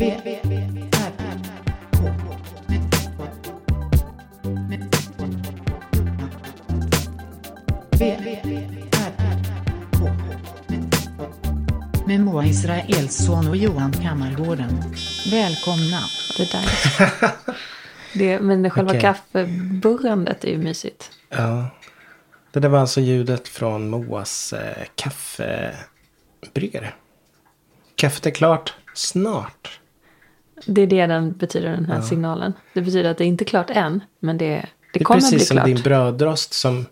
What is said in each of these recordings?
Med Moa Israelsson och Johan Kammargården. Välkomna. Det där. Det, men själva Okej. kaffeburrandet är ju mysigt. Ja. Det där var alltså ljudet från Moas eh, kaffebryggare. Kaffet är klart snart. Det är det den betyder, den här signalen. Det betyder att det är inte klart än, men det, det, Det är kommer bli precis som klart. din brödrost som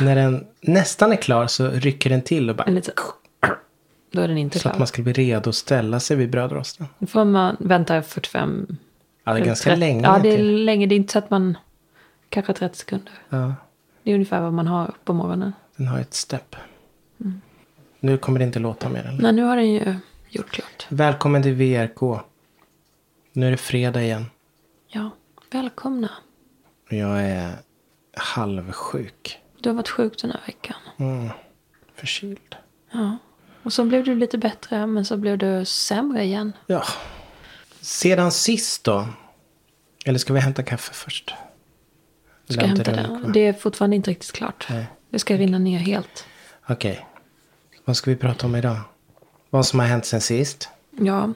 när den nästan är klar så rycker den till och bara lite, då är den inte så att klar. man ska bli redo att ställa sig vid brödrosten. Då får man vänta 45... Ja, det är ganska 30 länge. Ja, det är till. länge. Det är inte så att man... Kanske 30 sekunder. Ja, Det är ungefär vad man har på morgonen. den har ett stepp. Mm. Nu kommer det inte låta mer. Eller? Nej, nu har den ju gjort klart. Välkommen till VRK. Nu är det fredag igen. Ja, välkomna. Jag är halvsjuk. Du har varit sjuk den här veckan. Mm. Förkyld. Ja. Och så blev du lite bättre, men så blev du sämre igen. Ja. Sedan sist då? Eller ska vi hämta kaffe först? Ska jag hämta det? va? Det är fortfarande inte riktigt klart. Nej. Det ska rinna ner helt. Okej. Vad ska vi prata om idag? Vad som har hänt sen sist? Ja,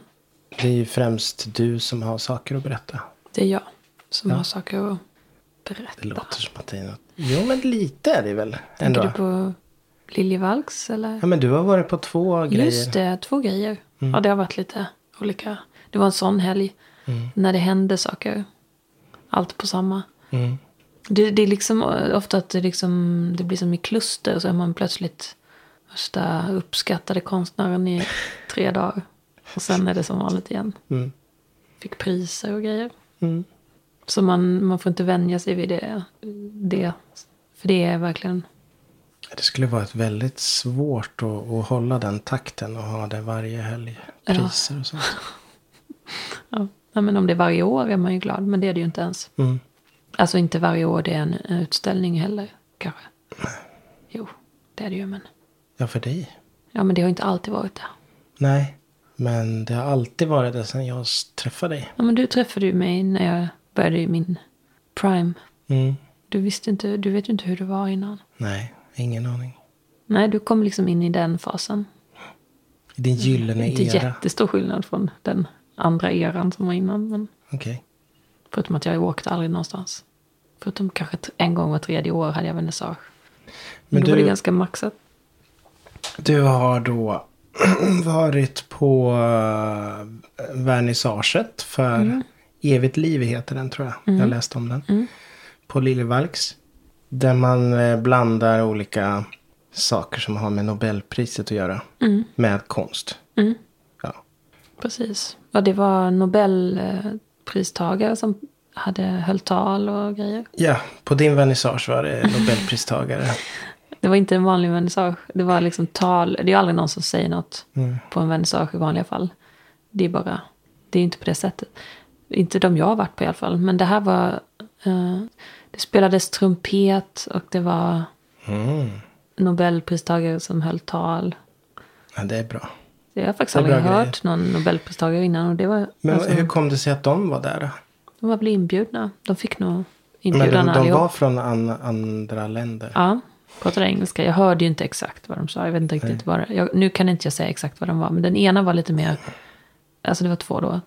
Det är ju främst du som har saker att berätta. det är jag som har saker att berätta. Det låter som att det är något. Jo, men lite är det väl Tänker du på Liljevalchs eller? Ja, men du har varit på två grejer. Mm. Just det, två grejer. Ja, det har varit lite olika. Det var en sån helg. När det hände saker. Allt på samma. Mm. Det, det är liksom ofta att det, liksom, det blir som i kluster. Så är man plötsligt värsta uppskattade konstnären i tre dagar. Och sen är det som vanligt igen. Mm. Fick priser och grejer. Mm. Så man, man får inte vänja sig vid det, det. För det är verkligen... Det skulle vara ett väldigt svårt att, att hålla den takten och ha det varje helg. Ja. Priser och sånt. Ja. Nej, men om det är varje år är man ju glad. Men det är det ju inte ens. Mm. Alltså inte varje år det är en, en utställning heller. Kanske. Jo, det är det ju. Men, Ja, för dig. ja, men det har inte alltid varit det. Nej, men det har alltid varit det sedan jag träffade dig. Ja, men du träffade ju mig när jag började i min prime. Mm. Du visste inte, du vet ju inte hur det var innan. Nej, ingen aning. Nej, du kom liksom in i den fasen. I din gyllene Inte era. jättestor skillnad från den andra eran som var innan. Men Okej. förutom att jag åkte aldrig någonstans. Förutom kanske en gång var tredje år hade jag vernissage. Men Men då var det ganska maxat. Du har då varit på uh, vernissaget för Mm. Evigt liv heter den tror jag. Jag läste om den. På Liljevalchs. Där man eh, blandar olika saker som har med Nobelpriset att göra. Med konst. Mm. Ja. Precis. Ja, det var Nobelpristagare som hade höll tal och grejer. ja, på din vernissage var det Nobelpristagare. Det var inte en vanlig vernissage. Det var liksom tal. Det är aldrig någon som säger något Mm. på en vernissage i vanliga fall. Det är bara, det är inte på det sättet. Inte de jag har varit på i alla fall. Men det här var, eh, det spelades trumpet och det var Mm. Nobelpristagare som höll tal. Ja, det är bra. Jag har faktiskt aldrig hört någon Nobelpristagare innan. Och det var, Men alltså, hur kom det sig att de var där de var väl inbjudna. De fick nog Men inbjudan de, de allihop. var från an, andra länder? Ja, pratade engelska. Jag hörde ju inte exakt vad de sa. Jag vet inte riktigt vad det, jag, Nu kan inte jag säga exakt vad de var. Men den ena var lite mer... Alltså det var två då.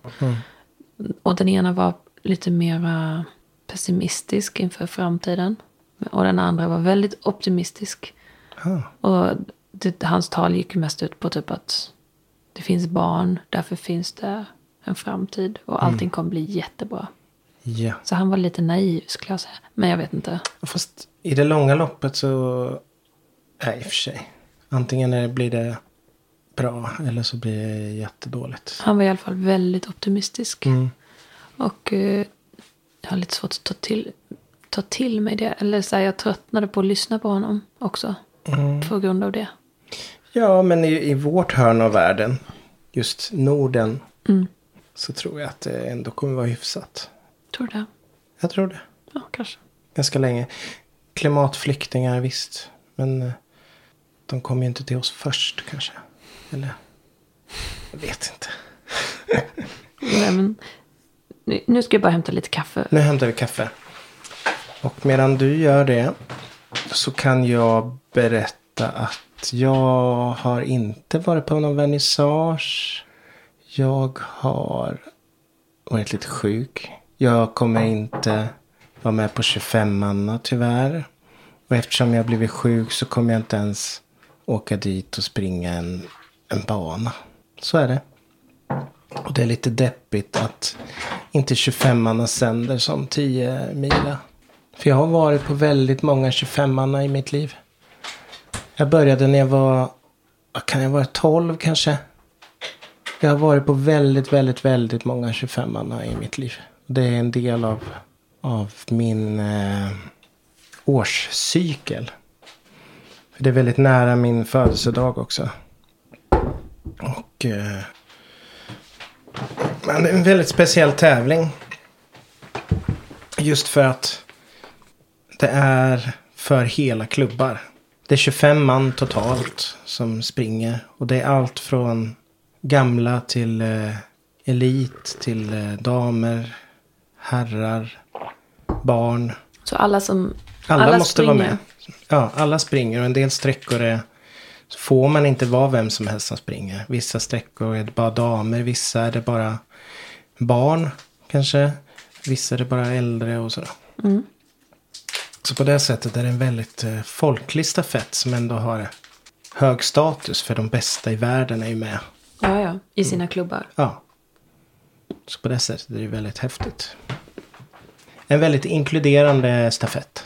Och den ena var lite mer pessimistisk inför framtiden. Och den andra var väldigt optimistisk. Ah. Och det, hans tal gick mest ut på typ att det finns barn, därför finns det en framtid. Och allting kommer bli jättebra. Ja. Så han var lite naiv skulle jag säga. Men jag vet inte. Fast i det långa loppet så... Nej, i och för sig. Antingen blir det bra eller så blir det jättedåligt. Han var i alla fall väldigt optimistisk. Mm. Och eh, jag har lite svårt att ta till, ta till mig det. Eller så här, jag tröttnade på att lyssna på honom också. Mm. På grund av det. Ja, men i, i vårt hörn av världen, just Norden, Mm. så tror jag att det ändå kommer vara hyfsat. Tror du det? Jag tror det. Ja, kanske. Ganska länge. Klimatflyktingar, visst. Men eh, de kommer ju inte till oss först kanske. Eller? Jag vet inte. Nej, men, nu, nu ska jag bara hämta lite kaffe. Nu hämtar vi kaffe. Och medan du gör det så kan jag berätta att jag har inte varit på någon vernissage. Jag har varit lite sjuk. Jag kommer inte vara med på 25-manna tyvärr. Och eftersom jag blivit sjuk så kommer jag inte ens åka dit och springa en, en bana. Så är det. Och det är lite deppigt att inte 25-manna sänder som 10 mila. För jag har varit på väldigt många 25-manna i mitt liv. Jag började när jag var, vad kan jag vara, 12 kanske. Jag har varit på väldigt, väldigt, väldigt många 25-manna i mitt liv. Det är en del av, av min eh, årscykel. För det är väldigt nära min födelsedag också. Och... Eh, men det är en väldigt speciell tävling. Just för att det är för hela klubbar. Det är 25 man totalt som springer. Och det är allt från gamla till eh, elit till eh, damer, herrar, barn. Så alla som... Alla, Alla måste vara springer. med. Ja, alla springer och en del sträckor är så får man inte vara vem som helst som springer. Vissa sträckor är det bara damer, vissa är det bara barn kanske. Vissa är det bara äldre och sådär. Mm. Så på det sättet är det en väldigt eh, folklig stafett som ändå har hög status för de bästa i världen är ju med. Ja, ja. I sina klubbar. Ja. Så på det sättet är det väldigt häftigt. En väldigt inkluderande stafett.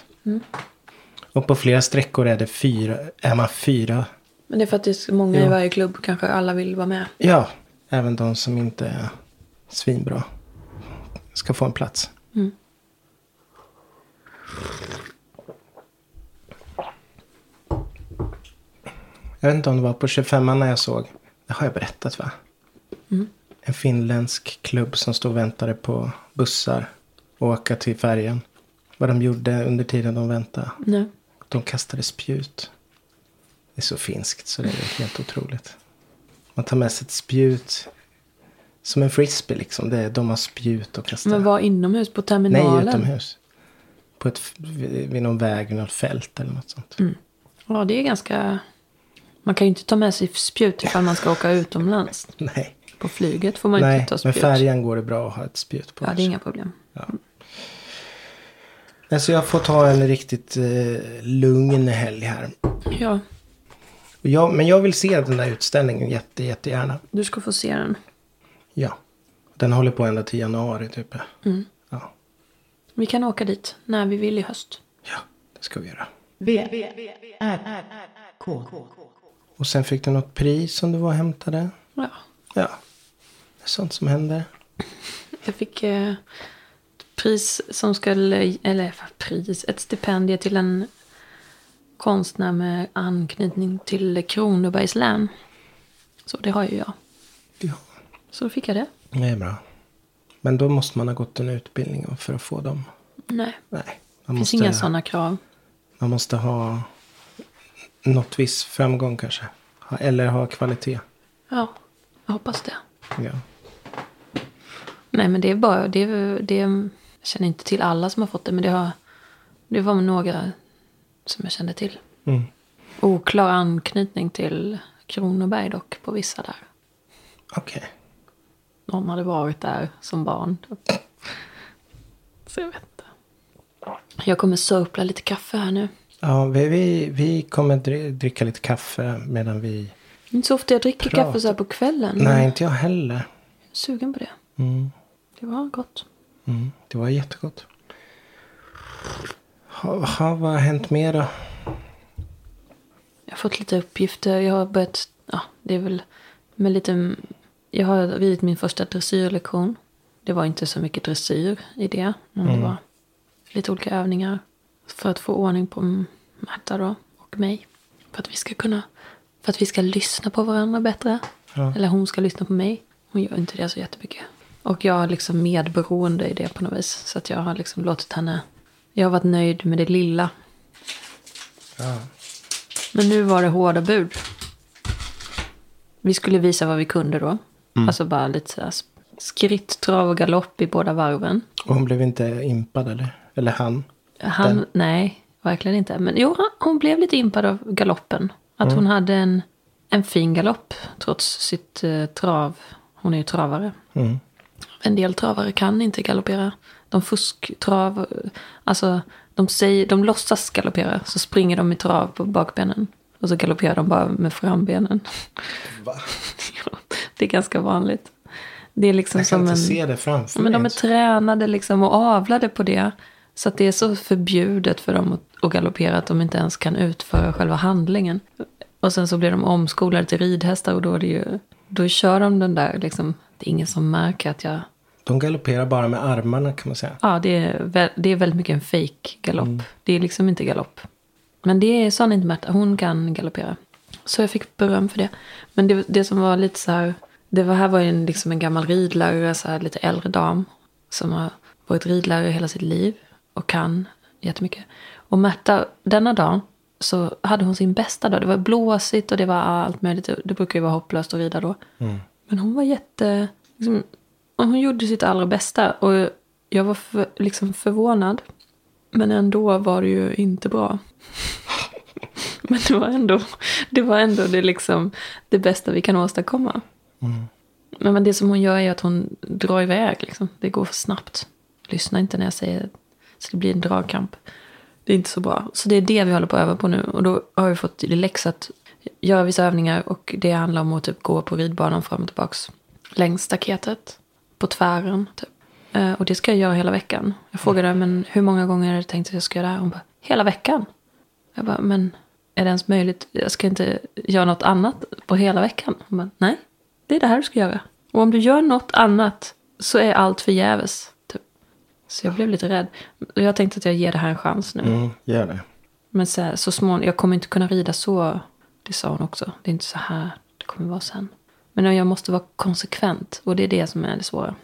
Och på flera sträckor är det fyra, är man fyra. Men det är för att det är så många i Ja. varje klubb. Kanske alla vill vara med. Ja, även de som inte är svinbra ska få en plats. Jag vet inte om det var på 25 när jag såg. Det har jag berättat va? En finländsk klubb som stod och väntade på bussar. Och åka till färjan. Vad de gjorde under tiden de väntade. Nej. De kastade spjut. Det är så finskt så det är helt otroligt. Man tar med sig ett spjut. Som en frisbee liksom. Det är, de har spjut och kastar. Men var inomhus på Nej, terminalen? utomhus. På ett, vid någon väg, något fält eller något sånt. Ja, det är ganska... Man kan ju inte ta med sig spjut ifall man ska åka utomlands. Nej, På flyget får man Nej inte ta med spjut. färjan går det bra att ha ett spjut på. Ja, det är inga problem. Alltså jag får ta en riktigt eh, lugn helg här. Ja, jag, men jag vill se den där utställningen jätte, jättegärna. du ska få se den. Ja. Den håller på ända till januari typ. Ja. Vi kan åka dit när vi vill i höst. ja, det ska vi göra. V, R, K. Och sen fick du något pris som du var och hämtade. Ja. Ja, det är sånt som händer. Jag fick eh, ett pris som skulle, eller pris, ett stipendium till en konstnär med anknytning till Kronobergs län. Så det har ju jag. Ja, Så då fick jag det. det är bra. Men då måste man ha gått en utbildning för att få dem. Nej, Nej, det finns inga sådana krav. man måste ha något viss framgång kanske. Eller ha kvalitet. Ja, jag hoppas det. Ja. Nej, men det är bara, det, det, jag känner inte till alla som har fått det, men det, har, det var några som jag kände till. Mm. Oklar anknytning till Kronoberg dock på vissa där. Okej. Någon hade varit där som barn. typ. Så jag vet inte. Jag kommer sörpla lite kaffe här nu. Ja, vi, vi, vi kommer dri- dricka lite kaffe medan vi... Det är inte så ofta jag dricker Prata. kaffe så här på kvällen. Nej, inte jag heller. Jag är sugen på det. Mm. Det var gott. Mm. Det var jättegott. Ha, ha, vad har hänt mer då? Jag har fått lite uppgifter. Jag har börjat, ja det är väl med lite, jag har ridit min första dressyrlektion. Det var inte så mycket dressyr i det. Men det var lite olika övningar. För att få ordning på Märta då och mig. För att vi ska kunna, för att vi ska lyssna på varandra bättre. Ja. Eller hon ska lyssna på mig. Hon gör inte det så jättemycket. Och jag har liksom medberoende i det på något vis. Så att jag har liksom låtit henne, jag har varit nöjd med det lilla. Ja. Men nu var det hårda bud. Vi skulle visa vad vi kunde då. Alltså bara lite så här skritt, trav och galopp i båda varven. Och hon blev inte impad eller? Eller han? Han, Den. nej, verkligen inte. Men jo, hon blev lite impad av galoppen. Att hon hade en, en fin galopp trots sitt eh, trav. Hon är ju travare. Mm. En del travare kan inte galoppera. De fusktrav, alltså de, säger, de låtsas galoppera. Så springer de i trav på bakbenen. Och så galopperar de bara med frambenen. Va? Ja, det är ganska vanligt. Det är liksom Jag kan som inte en... se det framför Men mig. de är tränade liksom och avlade på det. Så att det är så förbjudet för dem att, att galoppera att de inte ens kan utföra själva handlingen. Och sen så blir de omskolade till ridhästar och då är det ju, då kör de den där liksom, det är ingen som märker att jag, De galopperar bara med armarna kan man säga. ja det är, det är väldigt mycket en fake galopp. Det är liksom inte galopp. Men det är sån inte Märta, hon kan galoppera. Så jag fick beröm för det. Men det, det som var lite så här, det var här var en, liksom en gammal ridlärare, så här lite äldre dam. Som har varit ridlärare hela sitt liv och kan jättemycket. Och Märta, denna dag så hade hon sin bästa dag. Det var blåsigt och det var allt möjligt. Det brukar ju vara hopplöst att rida då. Men hon var jätte... Liksom, och hon gjorde sitt allra bästa. Och jag var för, liksom förvånad. Men ändå var det ju inte bra. Men det var ändå det, var ändå det, liksom, det bästa vi kan åstadkomma. Men, men det som hon gör är att hon drar iväg. Liksom. Det går för snabbt. Lyssna inte när jag säger så det blir en dragkamp. Det är inte så bra. Så det är det vi håller på att öva på nu. Och då har vi fått i läxa att göra vissa övningar. Och det handlar om att typ gå på ridbanan fram och tillbaks. Längs staketet. På tvären. Typ. Eh, och det ska jag göra hela veckan. Jag frågade men hur många gånger är det tänkt att jag ska göra det här? Hon bara, hela veckan. Jag bara, men är det ens möjligt? Jag ska inte göra något annat på hela veckan. Hon bara, nej. Det är det här du ska göra. Och om du gör något annat så är allt förgäves. Typ. Så jag blev lite rädd. Jag tänkte att jag ger det här en chans nu. Mm, gör det. Men så, här, så småningom, jag kommer inte kunna rida så. Det sa hon också. Det är inte så här det kommer vara sen. Men jag måste vara konsekvent. Och det är det som är det svåra.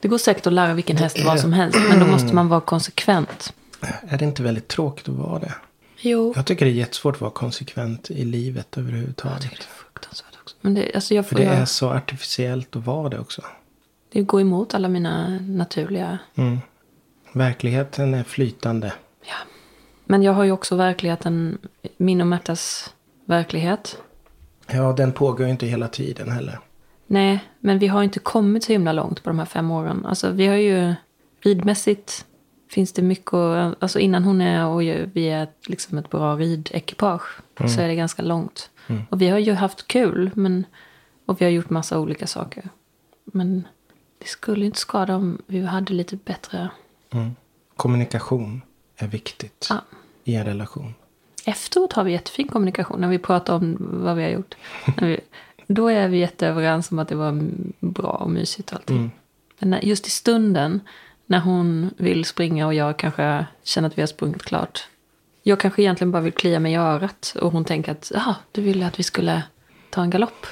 Det går säkert att lära vilken häst vad som helst. Men då måste man vara konsekvent. Är det inte väldigt tråkigt att vara det? Jo. Jag tycker det är jättesvårt att vara konsekvent i livet Jag överhuvudtaget. tycker det är fruktansvärt också. Men det, alltså jag För får, det är jag, så artificiellt att vara det också. det går emot alla mina naturliga... Mm. Verkligheten är flytande. Ja. Men jag har ju också verkligheten, min och Märtas verklighet. Ja, den pågår ju inte hela tiden heller. Nej, men vi har inte kommit så himla långt på de här fem åren. Alltså vi har ju ridmässigt finns det mycket att, alltså innan hon är och vi är ett- liksom ett bra ridekipage så är det ganska långt. Och vi har ju haft kul men, och vi har gjort massa olika saker. Men det skulle inte skada om vi hade lite bättre Mm. Kommunikation är viktigt Ja. i en relation. Efteråt har vi jättefin kommunikation när vi pratar om vad vi har gjort. Vi, då är vi jätteöverens om att det var bra och mysigt och allting. Men när, just i stunden när hon vill springa och jag kanske känner att vi har sprungit klart. Jag kanske egentligen bara vill klia mig i örat och hon tänker att ah, du ville att vi skulle ta en galopp.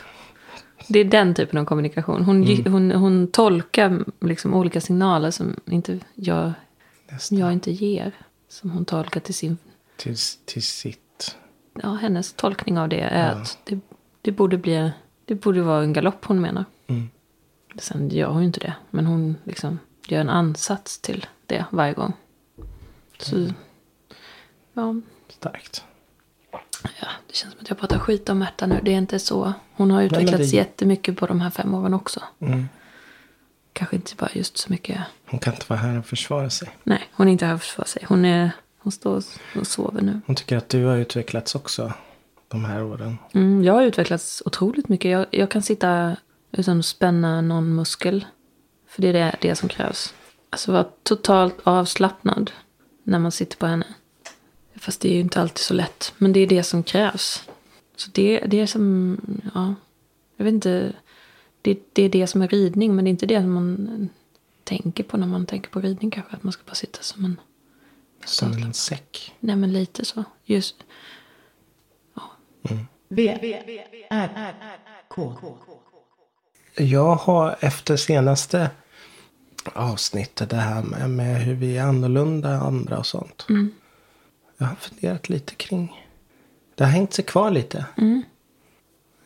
Det är den typen av kommunikation. Hon, gi- hon, hon tolkar liksom olika signaler som inte jag, jag inte ger. Som hon tolkar till sin Till, till sitt. ja, hennes tolkning av det är Ja. att det, det, borde bli, det borde vara en galopp hon menar. Mm. Sen gör hon ju inte det. Men hon liksom gör en ansats till det varje gång. Så, Mm. ja, Starkt. ja, det känns som att jag pratar skit om Märta nu. Det är inte så. Hon har utvecklats det- jättemycket på de här fem åren också. Mm. Kanske inte bara just så mycket. Hon kan inte vara här och försvara sig. Nej, hon är inte här för sig. Hon, är, hon står och sover nu. Hon tycker att du har utvecklats också de här åren. Mm, jag har utvecklats otroligt mycket. Jag, jag kan sitta utan att spänna någon muskel. För det är det, det som krävs. Alltså vara totalt avslappnad när man sitter på henne. Fast det är ju inte alltid så lätt. Men det är det som krävs. Så det, det är som, ja, jag vet inte. Det, det är det som är ridning. Men det är inte det som man tänker på när man tänker på ridning kanske. Att man ska bara sitta som en, Som en säck. nej men lite så. Just, V, R, K. Jag har efter senaste avsnittet det här med, med hur vi är annorlunda andra och sånt. Jag har funderat lite kring. Det har hängt sig kvar lite.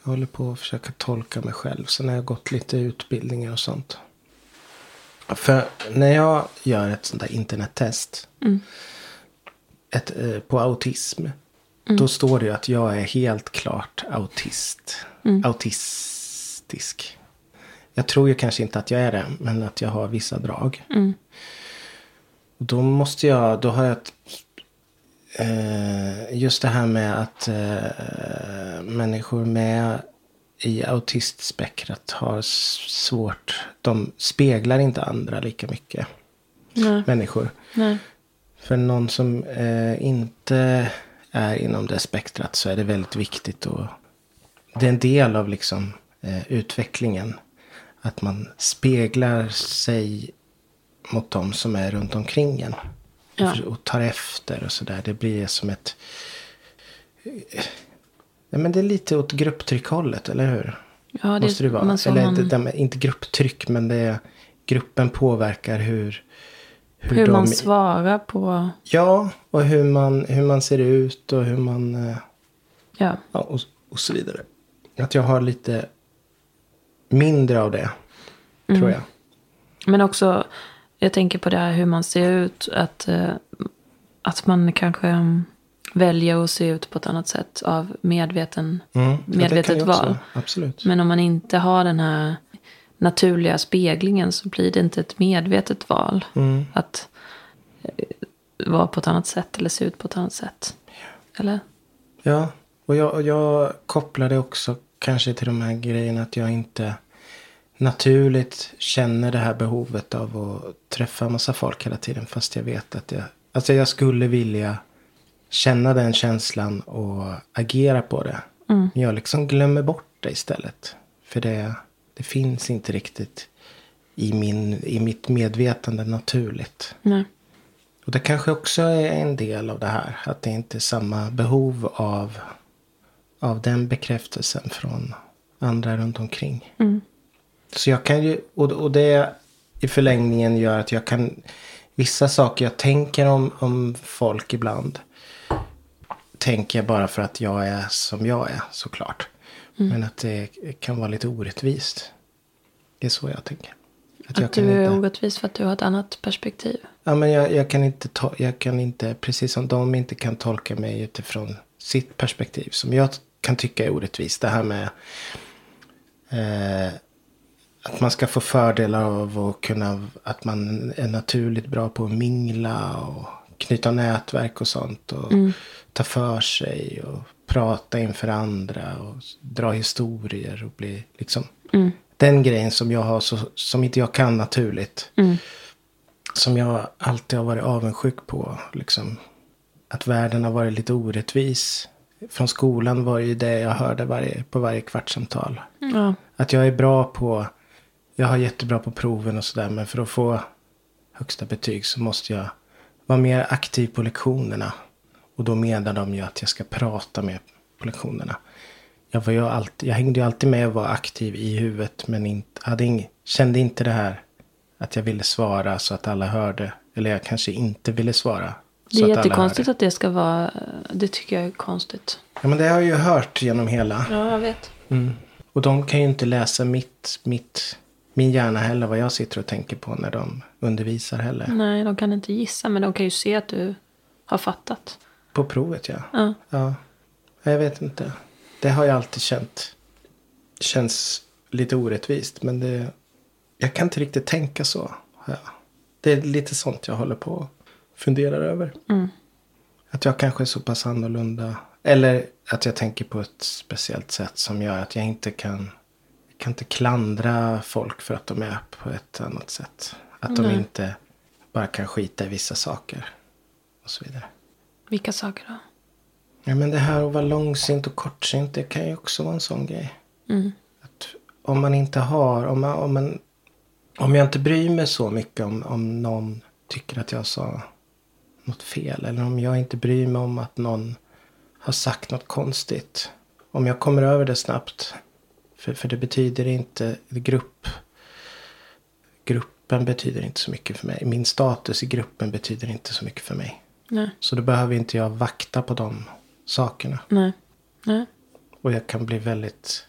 Jag håller på att försöka tolka mig själv. Sen har jag gått lite utbildningar och sånt. För när jag gör ett sånt där internettest. Ett, eh, på autism. Då står det ju att jag är helt klart autist. Autistisk. Jag tror ju kanske inte att jag är det. Men att jag har vissa drag. Då måste jag, då har jag ett, eh, just det här med att eh, människor med i autistspektrat har svårt, de speglar inte andra lika mycket. Nej. Människor. Nej. För någon som eh, inte är inom det spektrat så är det väldigt viktigt och det är en del av liksom eh, utvecklingen. Att man speglar sig mot de som är runt omkring en. Ja. Och, och tar efter och sådär. Det blir som ett... Ja, men det är lite åt grupptryckhållet, eller hur? Ja, det, Måste det vara. Eller man, det, det, med- inte grupptryck, men det är, gruppen påverkar hur... hur de, man svarar på... Ja, och hur man, hur man ser ut och hur man... eh, Ja. Ja, och, och så vidare. Att jag har lite mindre av det, Mm. tror jag. Men också, jag tänker på det här hur man ser ut. Att, eh, att man kanske väljer att se ut på ett annat sätt av medveten, Mm. Ja, medvetet också, val. Absolut. Men om man inte har den här naturliga speglingen så blir det inte ett medvetet val. Mm. Att eh, vara på ett annat sätt eller se ut på ett annat sätt. Eller? Ja, och jag, jag kopplar det också kanske till de här grejerna att jag inte naturligt känner det här behovet av att träffa en massa folk hela tiden. Fast jag vet att jag, alltså jag skulle vilja känna den känslan och agera på det. Men jag liksom glömmer bort det istället. För det, det finns inte riktigt i, min, i mitt medvetande naturligt. Nej. Och det kanske också är en del av det här. Att det inte är samma behov av, av den bekräftelsen från andra runt omkring. Så jag kan ju, och, och det i förlängningen gör att jag kan, vissa saker jag tänker om, om folk ibland. Tänker jag bara för att jag är som jag är såklart. Men att det kan vara lite orättvist. Det är så jag tänker. jag Att du är orättvis för att du har ett annat perspektiv. Ja, men jag, jag, kan inte ta, jag kan inte, precis som de inte kan tolka mig utifrån sitt perspektiv. Som jag kan tycka är orättvist. Det här med eh, att man ska få fördelar av att kunna, att man är naturligt bra på att mingla och knyta nätverk och sånt. Och ta för sig och prata inför andra och dra historier och bli liksom. Den grejen som jag har, så, som inte jag kan naturligt som jag alltid har varit avundsjuk på. Liksom, att världen har varit lite orättvis. Från skolan var det ju det jag hörde varje, på varje kvartssamtal. Ja. Att jag är bra på, jag har jättebra på proven och sådär. Men för att få högsta betyg så måste jag vara mer aktiv på lektionerna. Och då menar de ju att jag ska prata mer på lektionerna. Jag, var ju alltid, jag hängde ju alltid med och var aktiv i huvudet. Men inte, hade ing, kände inte det här att jag ville svara så att alla hörde. Eller jag kanske inte ville svara. Det är att jättekonstigt hörde. att det ska vara... Det tycker jag är konstigt. Ja men det har jag ju hört genom hela. Ja, jag vet. Mm. Och de kan ju inte läsa mitt, mitt, min hjärna heller. Vad jag sitter och tänker på när de undervisar heller. Nej, de kan inte gissa. Men de kan ju se att du har fattat. På provet ja. Ja. Ja. Jag vet inte. Det har jag alltid känt. Känns lite orättvist. Men det, jag kan inte riktigt tänka så. Ja. Det är lite sånt jag håller på och funderar över. Att jag kanske är så pass annorlunda. Eller att jag tänker på ett speciellt sätt som gör att jag inte kan. Jag kan inte klandra folk för att de är på ett annat sätt. Att de Nej. inte bara kan skita i vissa saker. Och så vidare. Vilka saker då? Ja men det här att vara långsint och kortsynt. Det kan ju också vara en sån grej. Mm. Att om man inte har. Om, man, om, man, om jag inte bryr mig så mycket om, om någon tycker att jag sa något fel. Eller om jag inte bryr mig om att någon har sagt något konstigt. Om jag kommer över det snabbt. För, för det betyder inte grupp. Gruppen betyder inte så mycket för mig. Min status i gruppen betyder inte så mycket för mig. Nej. Så då behöver inte jag vakta på de sakerna. Nej. Nej. Och jag kan bli väldigt...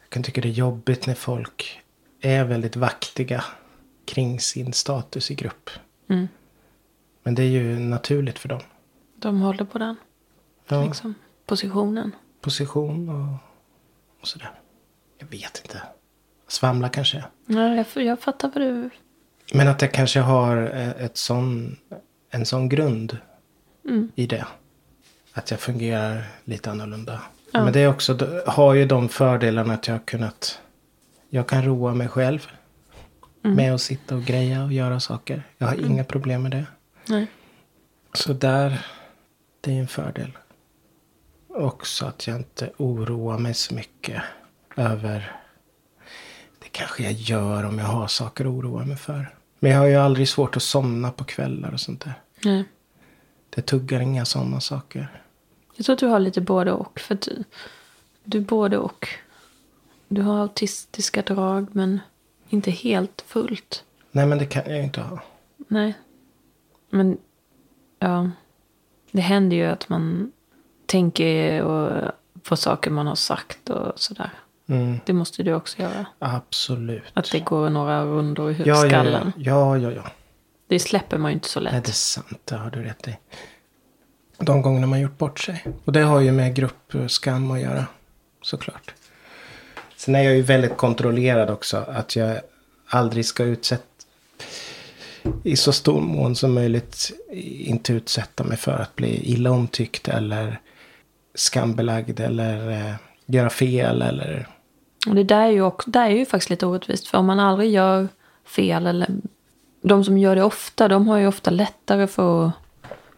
Jag kan tycka det är jobbigt när folk är väldigt vaktiga kring sin status i grupp. Mm. Men det är ju naturligt för dem. De håller på den Ja, liksom, positionen. Position och, och sådär. Jag vet inte. Svamla kanske. Ja, jag, jag fattar vad du... Men att jag kanske har eh, ett sån, en sån grund Mm. i det. Att jag fungerar lite annorlunda. Ja. Men det är också, har ju de fördelarna att jag har kunnat, jag kan roa mig själv. Mm. Med att sitta och greja och göra saker. Jag har inga problem med det. Nej. Så där, det är en fördel. Också att jag inte oroar mig så mycket över, det kanske jag gör om jag har saker att oroa mig för. Men jag har ju aldrig svårt att somna på kvällar och sånt där. Nej. Det tuggar inga sådana saker. Jag tror att du har lite både och. För du, du både och. Du har autistiska drag men inte helt fullt. Nej men det kan jag ju inte ha. Nej. Men ja. Det händer ju att man tänker och på saker man har sagt och sådär. Mm, Det måste du också göra. absolut. Att det går några rundor i ja, ja, ja, skallen. ja, ja, ja. Det släpper man ju inte så Nej, lätt. det är sant. Det har du rätt i. De gångerna man gjort bort sig. Och det har ju med gruppskam att göra. Såklart. Sen är jag ju väldigt kontrollerad också. Att jag aldrig ska utsätta. I så stor mån som möjligt. Inte utsätta mig för att bli illa omtyckt. Eller skambelagd. Eller eh, göra fel. Eller Och det där är ju, också, där är ju faktiskt lite orättvist. För om man aldrig gör fel eller de som gör det ofta, de har ju ofta lättare för att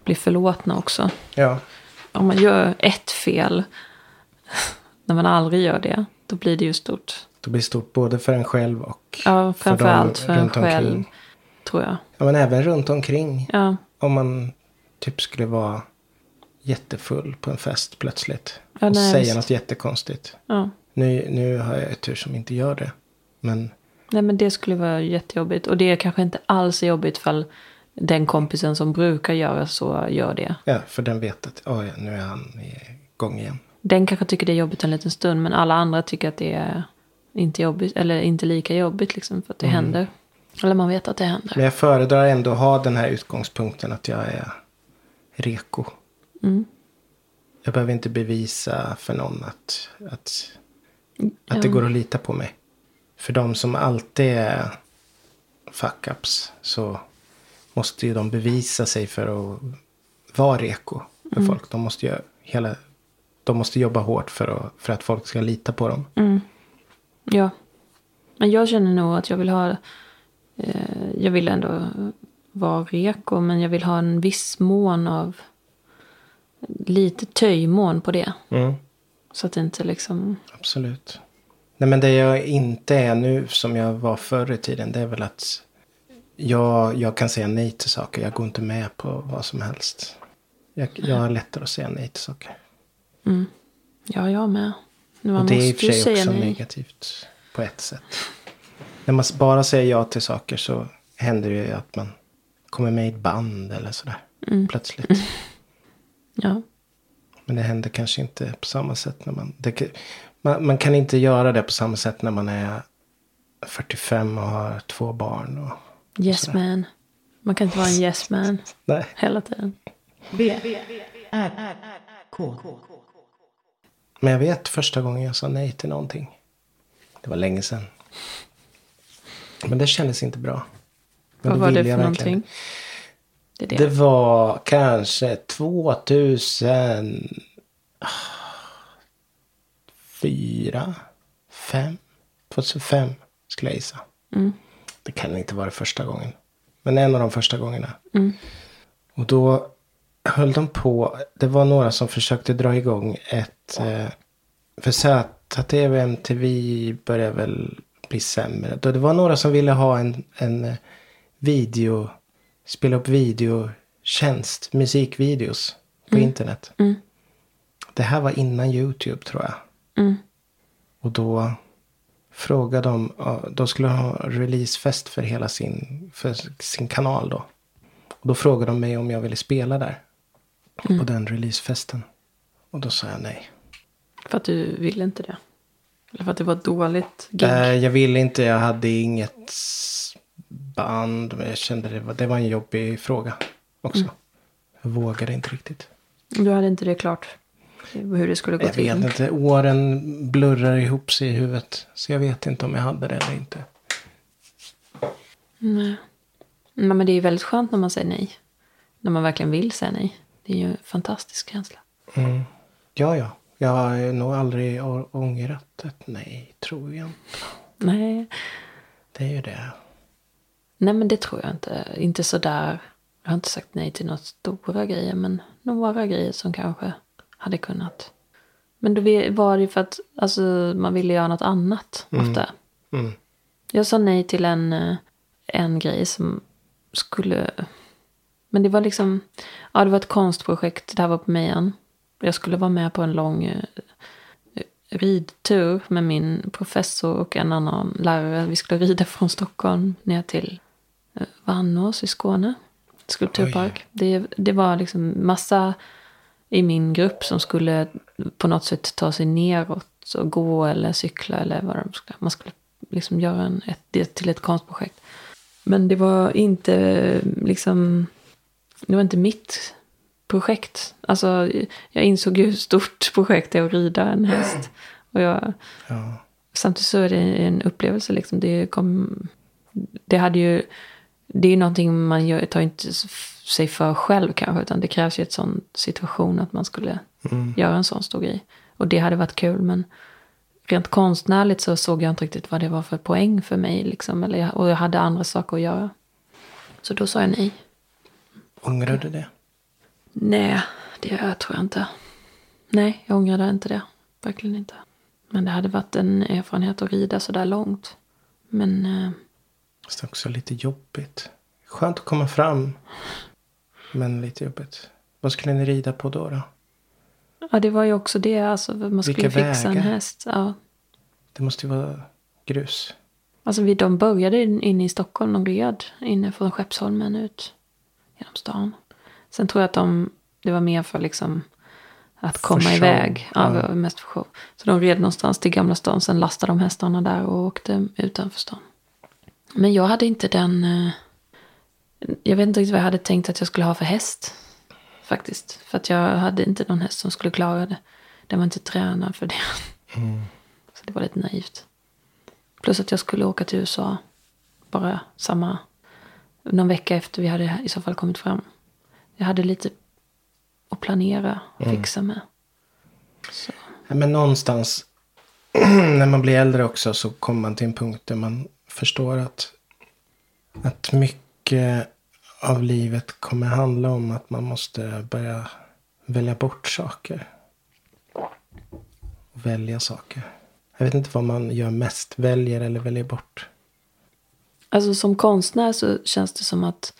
bli förlåtna också. ja. Om man gör ett fel när man aldrig gör det, då blir det ju stort. Då blir det stort både för en själv och Ja, för framförallt dem för en runt omkring. själv, tror jag. Ja, men även runt omkring. Ja, Om man typ skulle vara jättefull på en fest plötsligt. Ja, och nej, säga visst. något jättekonstigt. ja. Nu, nu har jag ett tur som inte gör det. Men Nej, men det skulle vara jättejobbigt. Och det är kanske inte alls jobbigt för den kompisen som brukar göra så gör det. ja, för den vet att oh, ja, nu är han igång igen. Den kanske tycker det är jobbigt en liten stund, men alla andra tycker att det är inte jobbigt, eller inte lika jobbigt liksom, för att det händer. Eller man vet att det händer. Men jag föredrar ändå att ha den här utgångspunkten att jag är reko. Mm. Jag behöver inte bevisa för någon att, att, att Ja. det går att lita på mig. För de som alltid är fuck-ups så måste ju de bevisa sig för att vara reko för folk. De måste, ju hela, de måste jobba hårt för att, för att folk ska lita på dem. Mm. Ja. Men jag känner nog att jag vill ha... Eh, jag vill ändå vara reko, men jag vill ha en viss mån av... Lite töjmån på det. Mm, Så att det inte liksom... absolut. Nej men det jag inte är nu som jag var förr i tiden det är väl att jag, jag kan säga nej till saker. Jag går inte med på vad som helst. Jag, jag har lättare att säga nej till saker. Mm. Ja, jag med. Men man och det är i och för sig också nej. negativt på ett sätt. När man bara säger ja till saker så händer det ju att man kommer med i ett band eller sådär. Mm. Plötsligt. Ja. Men det händer kanske inte på samma sätt när man, det, man... Man kan inte göra det på samma sätt när man är 45 och har två barn. Och, Yes sådär. man. Man kan inte vara en yes man nej. hela tiden. V, R, K. Men jag vet första gången jag sa nej till någonting. Det var länge sedan. Men det kändes inte bra. Men Vad var det för verkligen. någonting? Det det. Det var kanske 2004, 5, 2005 skulle jag gissa. Mm. Det kan inte vara första gången. Men en av de första gångerna. Mm. Och då höll de på. Det var några som försökte dra igång ett. Eh, för ZTV och MTV började väl bli sämre. Då Det var några som ville ha en, en eh, video. Spela upp videotjänst. Musikvideos på internet. Mm. Det här var innan YouTube tror jag. Mm. Och då frågade de, de skulle ha releasefest för hela sin, för sin kanal då. Och då frågade de mig om jag ville spela där. På den releasefesten. Och då sa jag nej. För att du ville inte det? Eller för att det var ett dåligt gig? Eh, jag ville inte, jag hade inget band. Men jag kände det var, det var en jobbig fråga också. Mm. Jag vågade inte riktigt. Du hade inte det klart? Hur det skulle gå Jag till? vet inte. Åren blurrar ihop sig i huvudet. Så jag vet inte om jag hade det eller inte. Nej. Men det är ju väldigt skönt när man säger nej. När man verkligen vill säga nej. Det är ju en fantastisk känsla. Mm. Ja, ja. Jag har nog aldrig ångrat ett nej, tror jag inte. Nej. Det är ju det. Nej, men det tror jag inte. Inte så där. Jag har inte sagt nej till några stora grejer, men några grejer som kanske hade kunnat. Men då var det ju för att alltså, man ville göra något annat ofta. Mm. Jag sa nej till en, eh, en grej som skulle... Men det var liksom... Ja, det var ett konstprojekt. Det här var på Mejan. Jag skulle vara med på en lång eh, ridtur med min professor och en annan lärare. Vi skulle rida från Stockholm ner till Vannås i Skåne. Skulpturpark. Det, det var liksom massa i min grupp som skulle på något sätt ta sig neråt och gå eller cykla eller vad de skulle. Man skulle liksom göra en, ett, det till ett konstprojekt. Men det var inte liksom, det var inte mitt projekt. Alltså jag insåg ju hur stort projekt det är att rida en häst. Och jag, Ja. samtidigt så är det en upplevelse liksom. Det, kom, det hade ju, det är ju någonting man gör, tar inte sig för själv kanske. Utan det krävs ju ett sån situation att man skulle Mm. göra en sån stor grej. Och det hade varit kul men rent konstnärligt så såg jag inte riktigt vad det var för poäng för mig. Liksom. Eller jag, och jag hade andra saker att göra. Så då sa jag nej. Ångrar du det? Nej, det tror jag inte. Nej, jag ångrade inte det. Verkligen inte. Men det hade varit en erfarenhet att rida så där långt. Men eh, Fast det är också lite jobbigt. Skönt att komma fram. Men lite jobbigt. Vad skulle ni rida på då? då? ja, det var ju också det. Alltså, man skulle Vilka fixa en vägar? häst. Ja. Det måste ju vara grus. Alltså vi, de började in- inne i Stockholm. De red inne från Skeppsholmen ut genom stan. Sen tror jag att de, det var mer för liksom att komma show. iväg. Ja, Ja. mest för show. Så de red någonstans till Gamla stan. Sen lastade de hästarna där och åkte utanför stan. Men jag hade inte den... eh, Jag vet inte riktigt vad jag hade tänkt att jag skulle ha för häst. Faktiskt. För att jag hade inte någon häst som skulle klara det. Den var inte tränad för det. Så det var lite naivt. Plus att jag skulle åka till USA. Bara samma. Någon vecka efter vi hade i så fall kommit fram. Jag hade lite att planera och fixa med. Så. Ja, Men någonstans när man blir äldre också så kommer man till en punkt där man förstår att, att mycket av livet kommer handla om att man måste börja välja bort saker. Och välja saker. Jag vet inte vad man gör mest, väljer eller väljer bort. Alltså som konstnär så känns det som att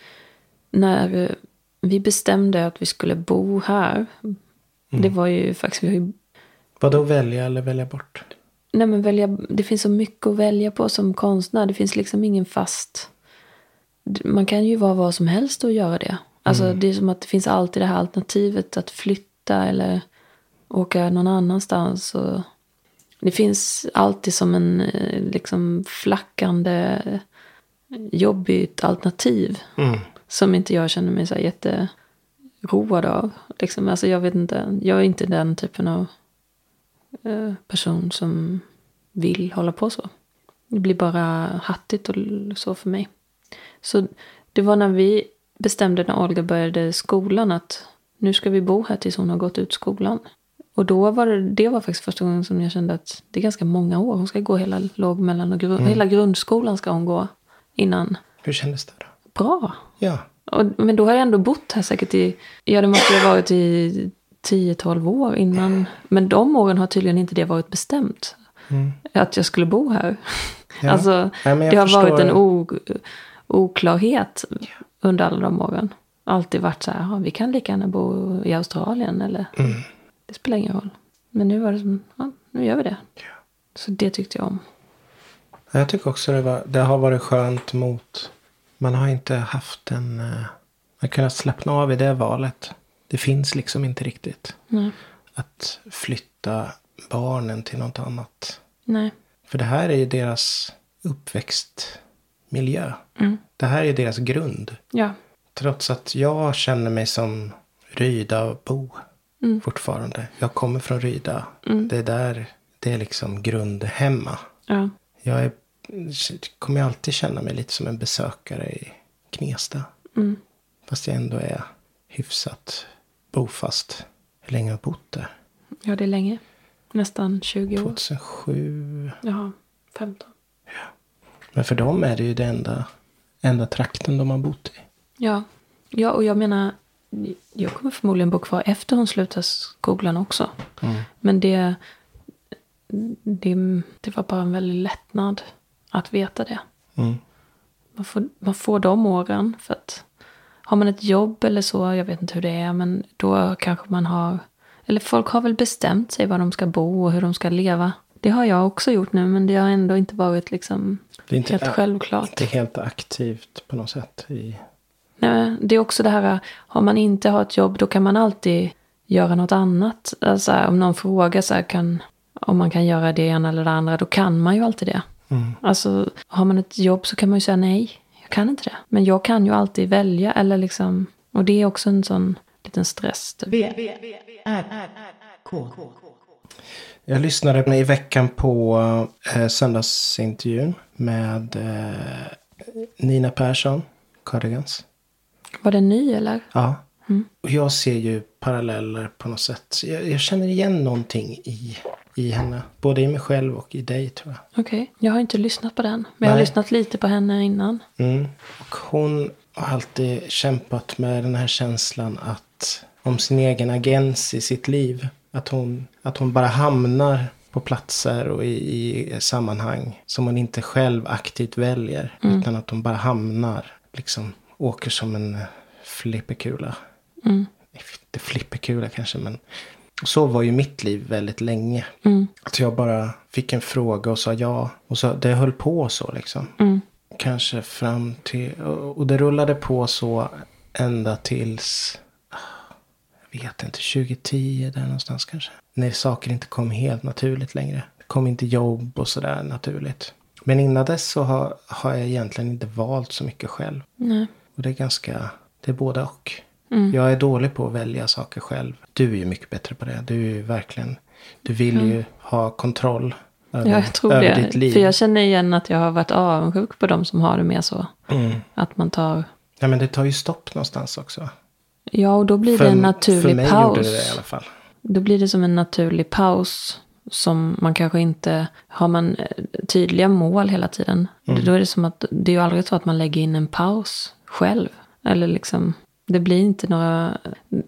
när vi bestämde att vi skulle bo här. Det var ju faktiskt, vi har ju Vadå välja eller välja bort? Nej men välja, det finns så mycket att välja på som konstnär. Det finns liksom ingen fast... Man kan ju vara vad som helst och göra det. Alltså det är som att det finns alltid det här alternativet att flytta eller åka någon annanstans. Och det finns alltid som en eh, liksom flackande jobbigt alternativ. Mm. Som inte jag känner mig så jätteroad av. Liksom, alltså jag vet inte, jag är inte den typen av person som vill hålla på så. Det blir bara hattigt och så för mig. Så det var när vi bestämde när Olga började skolan att nu ska vi bo här tills hon har gått ut skolan. Och då var det, det var faktiskt första gången som jag kände att det är ganska många år. Hon ska gå hela låg, mellan och grund, hela grundskolan ska hon gå innan. Hur kändes det då? Bra. Ja. Och, men då har jag ändå bott här säkert i, ja det måste ha varit i 10-12 år innan. Men de åren har tydligen inte det varit bestämt. Att jag skulle bo här. Ja. Alltså Nej, det har varit förstår. en o, oklarhet under alla de åren. Alltid varit så här, ja, vi kan lika gärna bo i Australien eller Mm. det spelar ingen roll. Men nu var det som, ja, nu gör vi det. Så det tyckte jag om. Jag tycker också det, var, det har varit skönt mot... Man har inte haft en... eh, Man har kunnat slappna av i det valet. Det finns liksom inte riktigt. Nej. Att flytta barnen till något annat. Nej. För det här är ju deras miljö. Det här är deras grund. Ja. Trots att jag känner mig som Rydabo fortfarande. Jag kommer från Ryda. Det är där, det är liksom grundhemma. Ja. Jag är, kommer alltid känna mig lite som en besökare i Gnesta. Fast jag ändå är hyfsat bofast. Hur länge har jag bott där? Ja, det är länge. Nästan 20 år. 2007. Jaha, 15. Men för dem är det ju det enda, enda trakten de har bott i. Ja. ja, och jag menar, jag kommer förmodligen bo kvar efter hon slutar skolan också. Men det, det, det var bara en väldig lättnad att veta det. Mm. Man får, man får de åren för att har man ett jobb eller så, jag vet inte hur det är, men då kanske man har, eller folk har väl bestämt sig var de ska bo och hur de ska leva. Det har jag också gjort nu, men det har ändå inte varit liksom Det är inte, helt självklart. inte helt aktivt på något sätt. I, Nej, det är också det här, har man inte har ett jobb då kan man alltid göra något annat. Alltså, om någon frågar så här, kan, om man kan göra det ena eller det andra, då kan man ju alltid det. Alltså, har man ett jobb så kan man ju säga nej, kan inte det. Men jag kan ju alltid välja, eller liksom, och det är också en sån liten stress. Typ. V, R, K. Jag lyssnade i veckan på eh, söndagsintervjun med eh, Nina Persson, Cardigans. Var den ny eller? Ja. Och jag ser ju paralleller på något sätt. Jag, jag känner igen någonting i, i henne. Både i mig själv och i dig tror jag. Okej, jag har inte lyssnat på den. Men jag har Nej. lyssnat lite på henne innan. Mm. Och hon har alltid kämpat med den här känslan att om sin egen agens i sitt liv. Att hon, att hon bara hamnar på platser och i, i sammanhang som hon inte själv aktivt väljer. Utan att hon bara hamnar, liksom åker som en flipperkula. Inte flipperkula kanske men så var ju mitt liv väldigt länge. Att jag bara fick en fråga och sa ja. Och så, det höll på så liksom. Kanske fram till, och det rullade på så ända tills, jag vet inte, 2010 där någonstans kanske. När saker inte kom helt naturligt längre. Det kom inte jobb och sådär naturligt. Men innan dess så har, har jag egentligen inte valt så mycket själv. Nej. Och det är ganska, det är både och. Jag är dålig på att välja saker själv. Du är ju mycket bättre på det. Du är verkligen, du vill ju ha kontroll över, Ja, jag tror över det. ditt liv. För jag känner igen att jag har varit avundsjuk på de som har det mer så. Mm. Att man tar... Ja, men det tar ju stopp någonstans också. Ja, och då blir för, det en för naturlig mig paus. gjorde det det i alla fall. Då blir det som en naturlig paus. Som man kanske inte... Har man eh, tydliga mål hela tiden. Mm. Då är det som att... Det är ju aldrig så att man lägger in en paus själv. Eller liksom... Det blir inte några...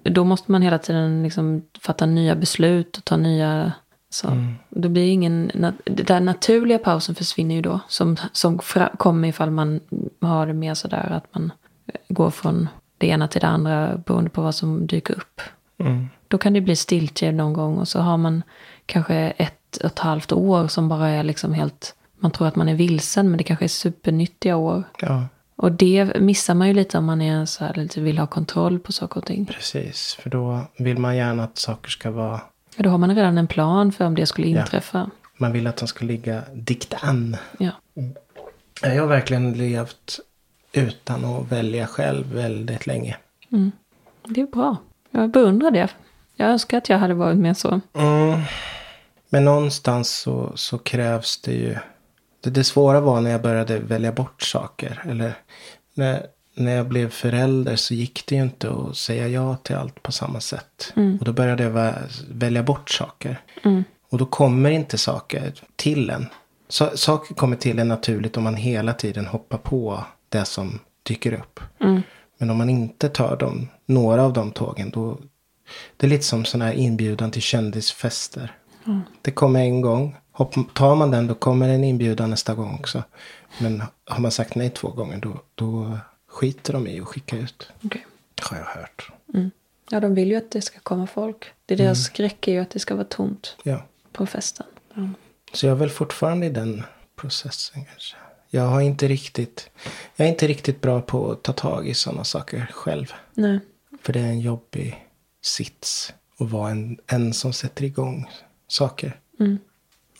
Då måste man hela tiden liksom fatta nya beslut och ta nya... Så. Mm. Då blir ingen... Den där naturliga pausen försvinner ju då. Som, som kommer ifall man har det mer sådär att man eh, går från det ena till det andra beroende på vad som dyker upp. Mm. Då kan det bli stiltje någon gång och så har man kanske ett och ett halvt år som bara är liksom helt... Man tror att man är vilsen men det kanske är supernyttiga år. Ja, Och det missar man ju lite om man är så här, lite vill ha kontroll på saker och ting. precis. För då vill man gärna att saker ska vara... Då har man redan en plan för om det skulle Ja. inträffa. Man vill att de ska ligga diktan. Ja. Jag har verkligen levt utan att välja själv väldigt länge. Det är bra. Jag beundrar det. Jag önskar att jag hade varit mer så. Mm. Men någonstans så, så krävs det ju. Det, det svåra var när jag började välja bort saker. Eller när, när jag blev förälder så gick det ju inte att säga ja till allt på samma sätt. Och då började jag vä- välja bort saker. Och då kommer inte saker till en. Så, saker kommer till en naturligt om man hela tiden hoppar på det som dyker upp. Men om man inte tar dem, några av de tågen då. Det är lite som sån här inbjudan till kändisfester. Det kommer en gång. Tar man den då kommer en inbjudan nästa gång också. Men har man sagt nej två gånger då, då skiter de i att skicka ut. Okej. Har jag hört. Ja, de vill ju att det ska komma folk. Det är deras skräck är ju att det ska vara tomt Ja. på festen. Ja. Så jag är väl fortfarande i den processen kanske. Jag har inte riktigt. Jag är inte riktigt bra på att ta tag i sådana saker själv. Nej. För det är en jobbig sits. Att vara en, en som sätter igång saker.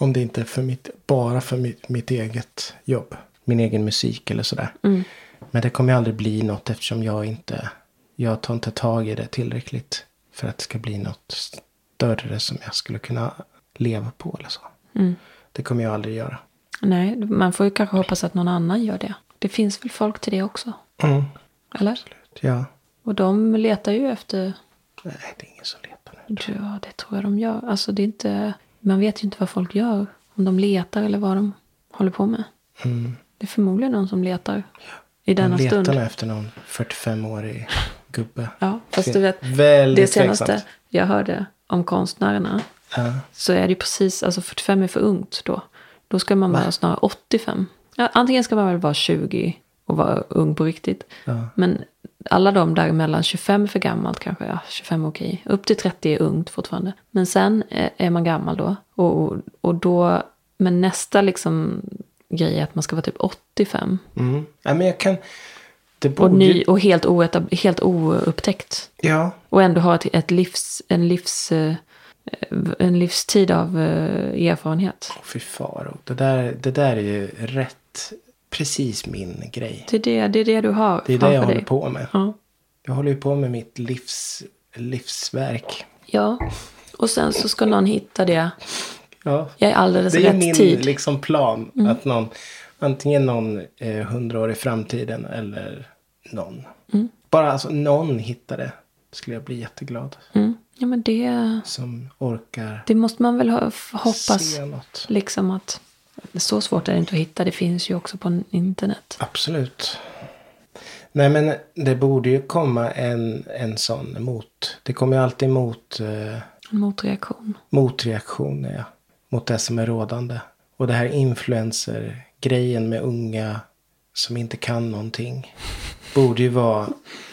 Om det inte är för mitt, bara för mitt, mitt eget jobb. min egen musik eller sådär. Mm. Men det kommer ju aldrig bli något eftersom jag inte, jag tar inte tag i det tillräckligt. För att det ska bli något större som jag skulle kunna leva på eller så. Mm. Det kommer jag aldrig göra. Nej, man får ju kanske hoppas att någon annan gör det. Det finns väl folk till det också? Mm. Eller? Ja. Och de letar ju efter... Nej, det är ingen som letar nu. Ja, det tror jag de gör. Alltså det är inte... Man vet ju inte vad folk gör. Om de letar eller vad de håller på med. Mm. Det är förmodligen någon som letar. I denna letar stund. nu efter någon 45-årig gubbe. Ja, fast du vet. Väldigt Det senaste tveksamt. jag hörde om konstnärerna. Ja. Så är det precis, alltså 45 är för ungt då. Då ska man vara snarare 85. Ja, antingen ska man väl vara 20 och vara ung på riktigt. Ja. Men alla de där mellan 25 är för gammalt kanske. Ja, 25 är okej. Upp till 30 är ungt fortfarande. Men sen är man gammal då. Och, och då, men nästa liksom grej är att man ska vara typ 85. Mm. ja, men jag kan... Det Och, borde ny, och helt, oetab- helt oupptäckt. Ja. Och ändå ha ett, ett livs, en, livs, eh, en livstid av eh, erfarenhet. Åh, Fy faro. Det där, det där är ju rätt... Precis min grej. Det är det, det, är det du har Det är det jag håller dig. på med. Ja. Jag håller ju på med mitt livs, livsverk. ja, och sen så ska någon hitta det. Ja. Jag är alldeles Det är rätt min tid. Mm. liksom plan. Att någon, antingen någon eh, hundra år i framtiden eller någon. Mm. Bara alltså någon hittar det. Skulle jag bli jätteglad. Mm. Ja, men det, Som orkar det måste man väl hoppas. se något. Liksom att så svårt är det inte att hitta. Det finns ju också på internet. Absolut. Nej men det borde ju komma en, en sån mot. Det kommer ju alltid mot eh, En motreaktion. motreaktioner ja, mot det som är rådande. Och det här influencer-grejen med unga som inte kan någonting. Borde ju vara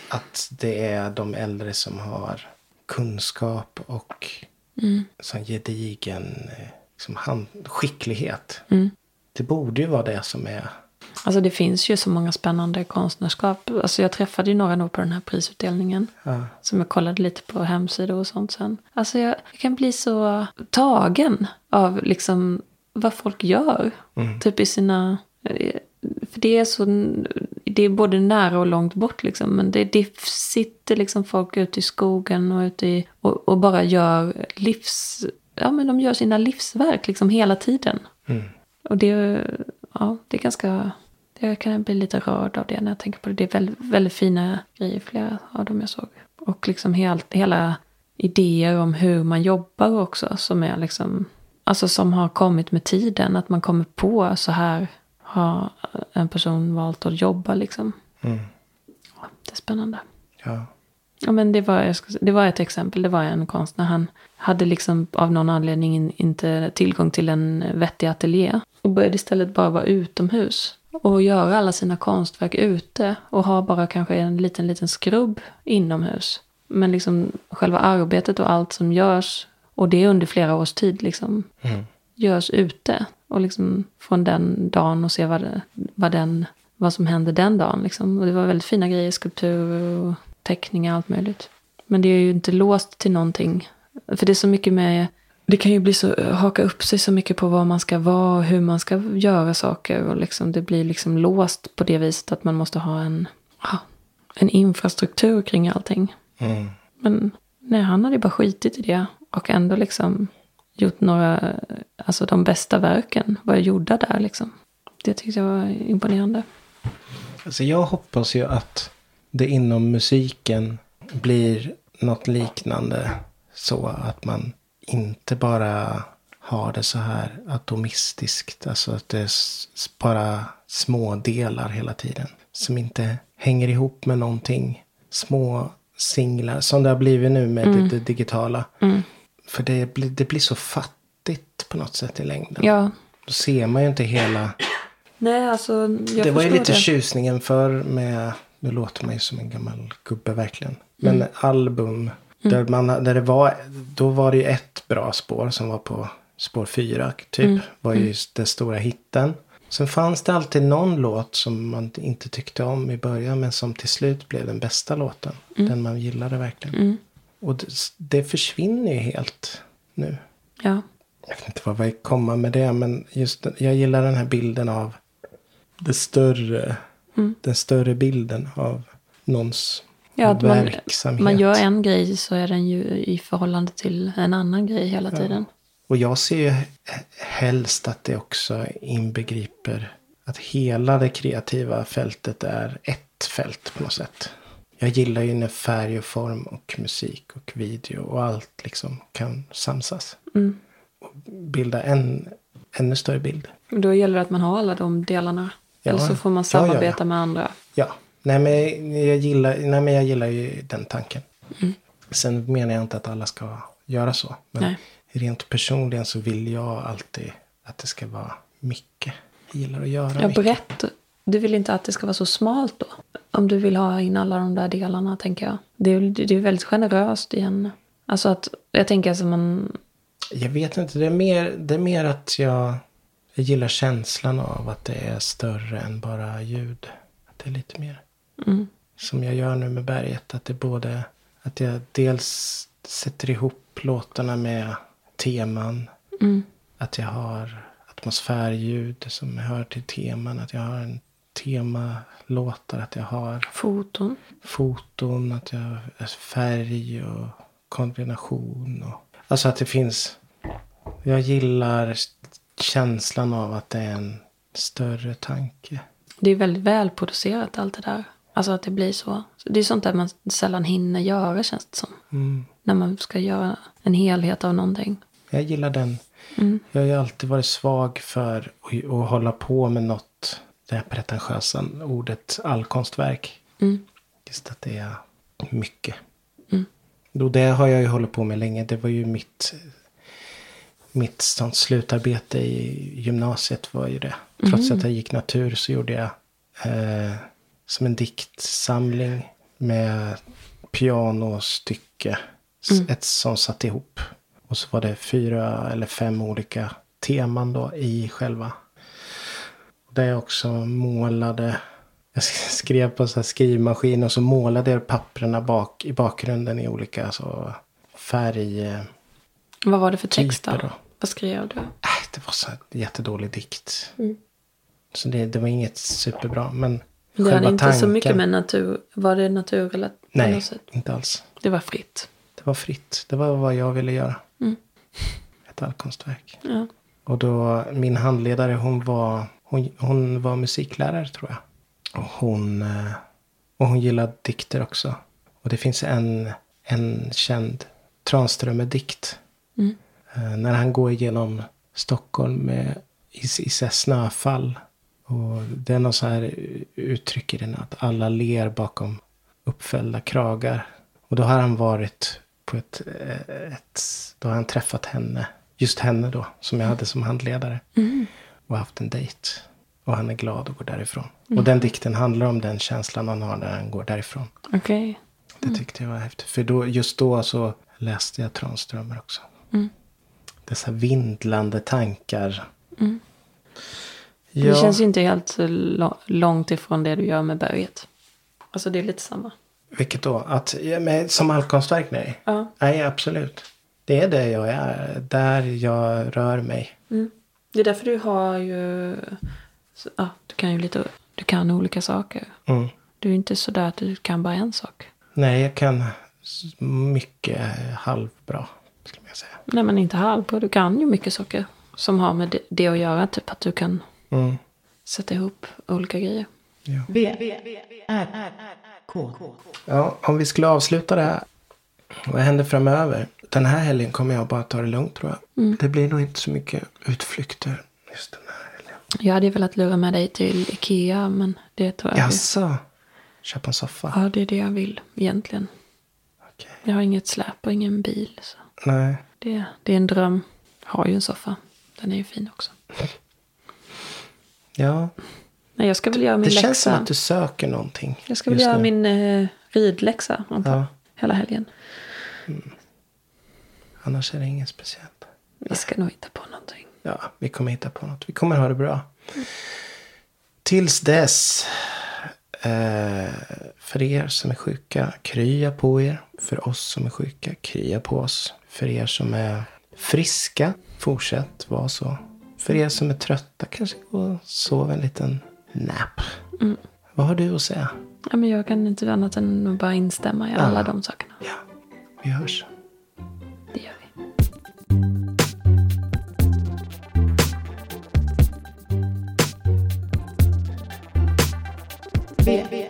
att det är de äldre som har kunskap och sån gedigen eh, liksom hand, skicklighet. Mm. Det borde ju vara det som är... Alltså det finns ju så många spännande konstnärskap. Alltså jag träffade ju några nog på den här prisutdelningen. Ja, Som jag kollade lite på hemsidor och sånt sen. Alltså jag, jag kan bli så tagen av liksom vad folk gör. Typ i sina... För det är så... Det är både nära och långt bort liksom. Men det, det sitter liksom folk ute i skogen och ute i... Och, och bara gör livs... Ja men de gör sina livsverk liksom hela tiden. Och det, ja, det är ganska... Jag kan bli lite rörd av det när jag tänker på det. Det är väldigt, väldigt fina grejer, flera av dem jag såg. Och liksom helt, hela idéer om hur man jobbar också. Som är liksom, alltså som har kommit med tiden. Att man kommer på så här har en person valt att jobba liksom. Mm. Ja, det är spännande. ja. Ja, men det var, ska, det var ett exempel. Det var en konstnär. Han hade liksom av någon anledning in- inte tillgång till en vettig ateljé. Och började istället bara vara utomhus. Och göra alla sina konstverk ute. Och ha bara kanske en liten, liten skrubb inomhus. Men liksom själva arbetet och allt som görs. Och det under flera års tid liksom. Mm. Görs ute. Och liksom från den dagen och se vad, det, vad, den, vad som hände den dagen. Liksom. Och det var väldigt fina grejer. Skulpturer och teckningar, allt möjligt. Men det är ju inte låst till någonting. För det är så mycket med... Det kan ju bli så, haka upp sig så mycket på vad man ska vara och hur man ska göra saker. Och liksom, det blir liksom låst på det viset att man måste ha en, en infrastruktur kring allting. Mm. Men nej, han hade bara skitit i det. Och ändå liksom gjort några, alltså de bästa verken var gjorda där liksom. Det tyckte jag var imponerande. Alltså jag hoppas ju att det inom musiken blir något liknande. Så att man inte bara har det så här atomistiskt. Alltså att det är bara små delar hela tiden. Som inte hänger ihop med någonting. Små singlar. Som det har blivit nu med det, det digitala. För det blir, det blir så fattigt på något sätt i längden. Ja, Då ser man ju inte hela. nej alltså det var ju lite det. tjusningen för med, nu låter man ju som en gammal gubbe verkligen. Men Mm. album, där, man, där det var, då var det ju ett bra spår som var på spår fyra typ. Mm. Var ju den stora hitten. Sen fanns det alltid någon låt som man inte tyckte om i början. Men som till slut blev den bästa låten. Mm. Den man gillade verkligen. Och det, det försvinner ju helt nu. Ja, Jag vet inte vad jag komma med det. Men just jag gillar den här bilden av det större, den större bilden av någons Ja, att man, verksamhet. man gör en grej så är den ju i förhållande till en annan grej hela tiden. Och jag ser ju he- helst att det också inbegriper att hela det kreativa fältet är ett fält på något sätt. Jag gillar ju när färg och form och musik och video och allt liksom kan samsas. Och bilda en ännu större bild. Då gäller det att man har alla de delarna. Ja. Eller så får man Ja, ja, ja. samarbeta med andra. Ja, nej men jag gillar, nej, men jag gillar ju den tanken. Sen menar jag inte att alla ska göra så. Men Nej. rent personligen så vill jag alltid att det ska vara mycket. Jag gillar att göra Ja, mycket. brett. Du vill inte att det ska vara så smalt då? Om du vill ha in alla de där delarna, tänker jag. Det är, det är väldigt generöst igen. Alltså att, jag tänker alltså man... Jag vet inte, det är, mer, det är mer att jag, jag gillar känslan av att det är större än bara ljud. Att det är lite mer. Mm, Som jag gör nu med berget. Att det både, att jag dels sätter ihop låtarna med teman. mm, Att jag har atmosfärljud som hör till teman. Att jag har en temalåtar. Att jag har foton. foton. Att jag har färg och kombination. Och, alltså att det finns. Jag gillar känslan av att det är en större tanke. Det är väldigt välproducerat allt det där. Alltså att det blir så. Det är sånt där man sällan hinner göra känns det som. Mm. När man ska göra en helhet av någonting. Jag gillar den. Mm. Jag har ju alltid varit svag för att, att hålla på med något. Det här pretentiösa ordet allkonstverk. Mm. Just att det är mycket. Mm. Då det har jag ju hållit på med länge. Det var ju mitt, mitt sånt slutarbete i gymnasiet var ju det. Trots att jag gick natur så gjorde jag eh, som en diktsamling med pianostycke. s- Ett som satt ihop. Och så var det fyra eller fem olika teman då i själva. Där jag också målade. Jag skrev på så skrivmaskin och så målade jag papperna bak, i bakgrunden i olika så färg... Vad var det för text då? då. Vad skrev du? Äh, det var så jättedålig dikt. Så det, det var inget superbra. Men Det hade inte så tanken- mycket med natur. Var det naturrelaterat Nej, inte alls. Det var fritt. Det var fritt. Det var vad jag ville göra. Mm. Ett allkonstverk. Ja. Och då, min handledare hon var, hon, hon var musiklärare tror jag. Och hon, eh, och hon gillade dikter också. Och det finns en, en känd Tranströmer-dikt. Mm. När han går igenom Stockholm med, i, i så snöfall. Och det är något så här uttryck i den att alla ler bakom uppfällda kragar. Och då har han varit på ett, eh, ett då har han träffat henne. Just henne då, som jag hade som handledare. Och haft en dejt. Och han är glad och går därifrån. Och den dikten handlar om den känslan han har när han går därifrån. Okej. Det tyckte jag var häftigt. För då, just då så läste jag Tranströmer också. Dessa vindlande tankar. Ja, Det känns ju inte helt långt ifrån det du gör med berget. Alltså det är lite samma. Vilket då? Att, men, som allkonstverk? Nej. Ja. Nej, absolut. Det är det jag är. Där jag rör mig. Det är därför du har ju... så- Ja, du kan ju lite... Du kan olika saker. Mm. Du är inte sådär att du kan bara en sak. Nej, jag kan mycket halvbra. Jag säga. Nej, men inte halvbra. Du kan ju mycket saker som har med det, att göra. Typ att du kan Mm. sätta ihop olika grejer. Ja. V, R, K. ja, om vi skulle avsluta det här. Vad händer framöver? Den här helgen kommer jag bara ta det lugnt tror jag. Det blir nog inte så mycket utflykter just den här helgen. Jag hade ju velat lura med dig till Ikea, men det tror jag... Jaså? Köpa en soffa? Ja, det är det jag vill egentligen. Okej. Jag har inget släp och ingen bil. Så Nej. det, det är en dröm. Har ju en soffa. Den är ju fin också. Ja, Nej, jag ska väl göra min det känns läxa. som att du söker någonting. Jag ska väl göra nu. min eh, ridläxa antar. Ja. Hela helgen. Annars är det inget speciellt. Vi ska nog hitta på någonting. Ja, vi kommer hitta på något. Vi kommer ha det bra. Tills dess. Eh, för er som är sjuka, krya på er. För oss som är sjuka, krya på oss. För er som är friska, fortsätt vara så. För er som är trötta, kanske gå och sova en liten Nap. Vad har du att säga? Ja, men jag kan inte annat än att bara instämma i alla de sakerna. Ja, vi hörs. Det gör vi. V, V,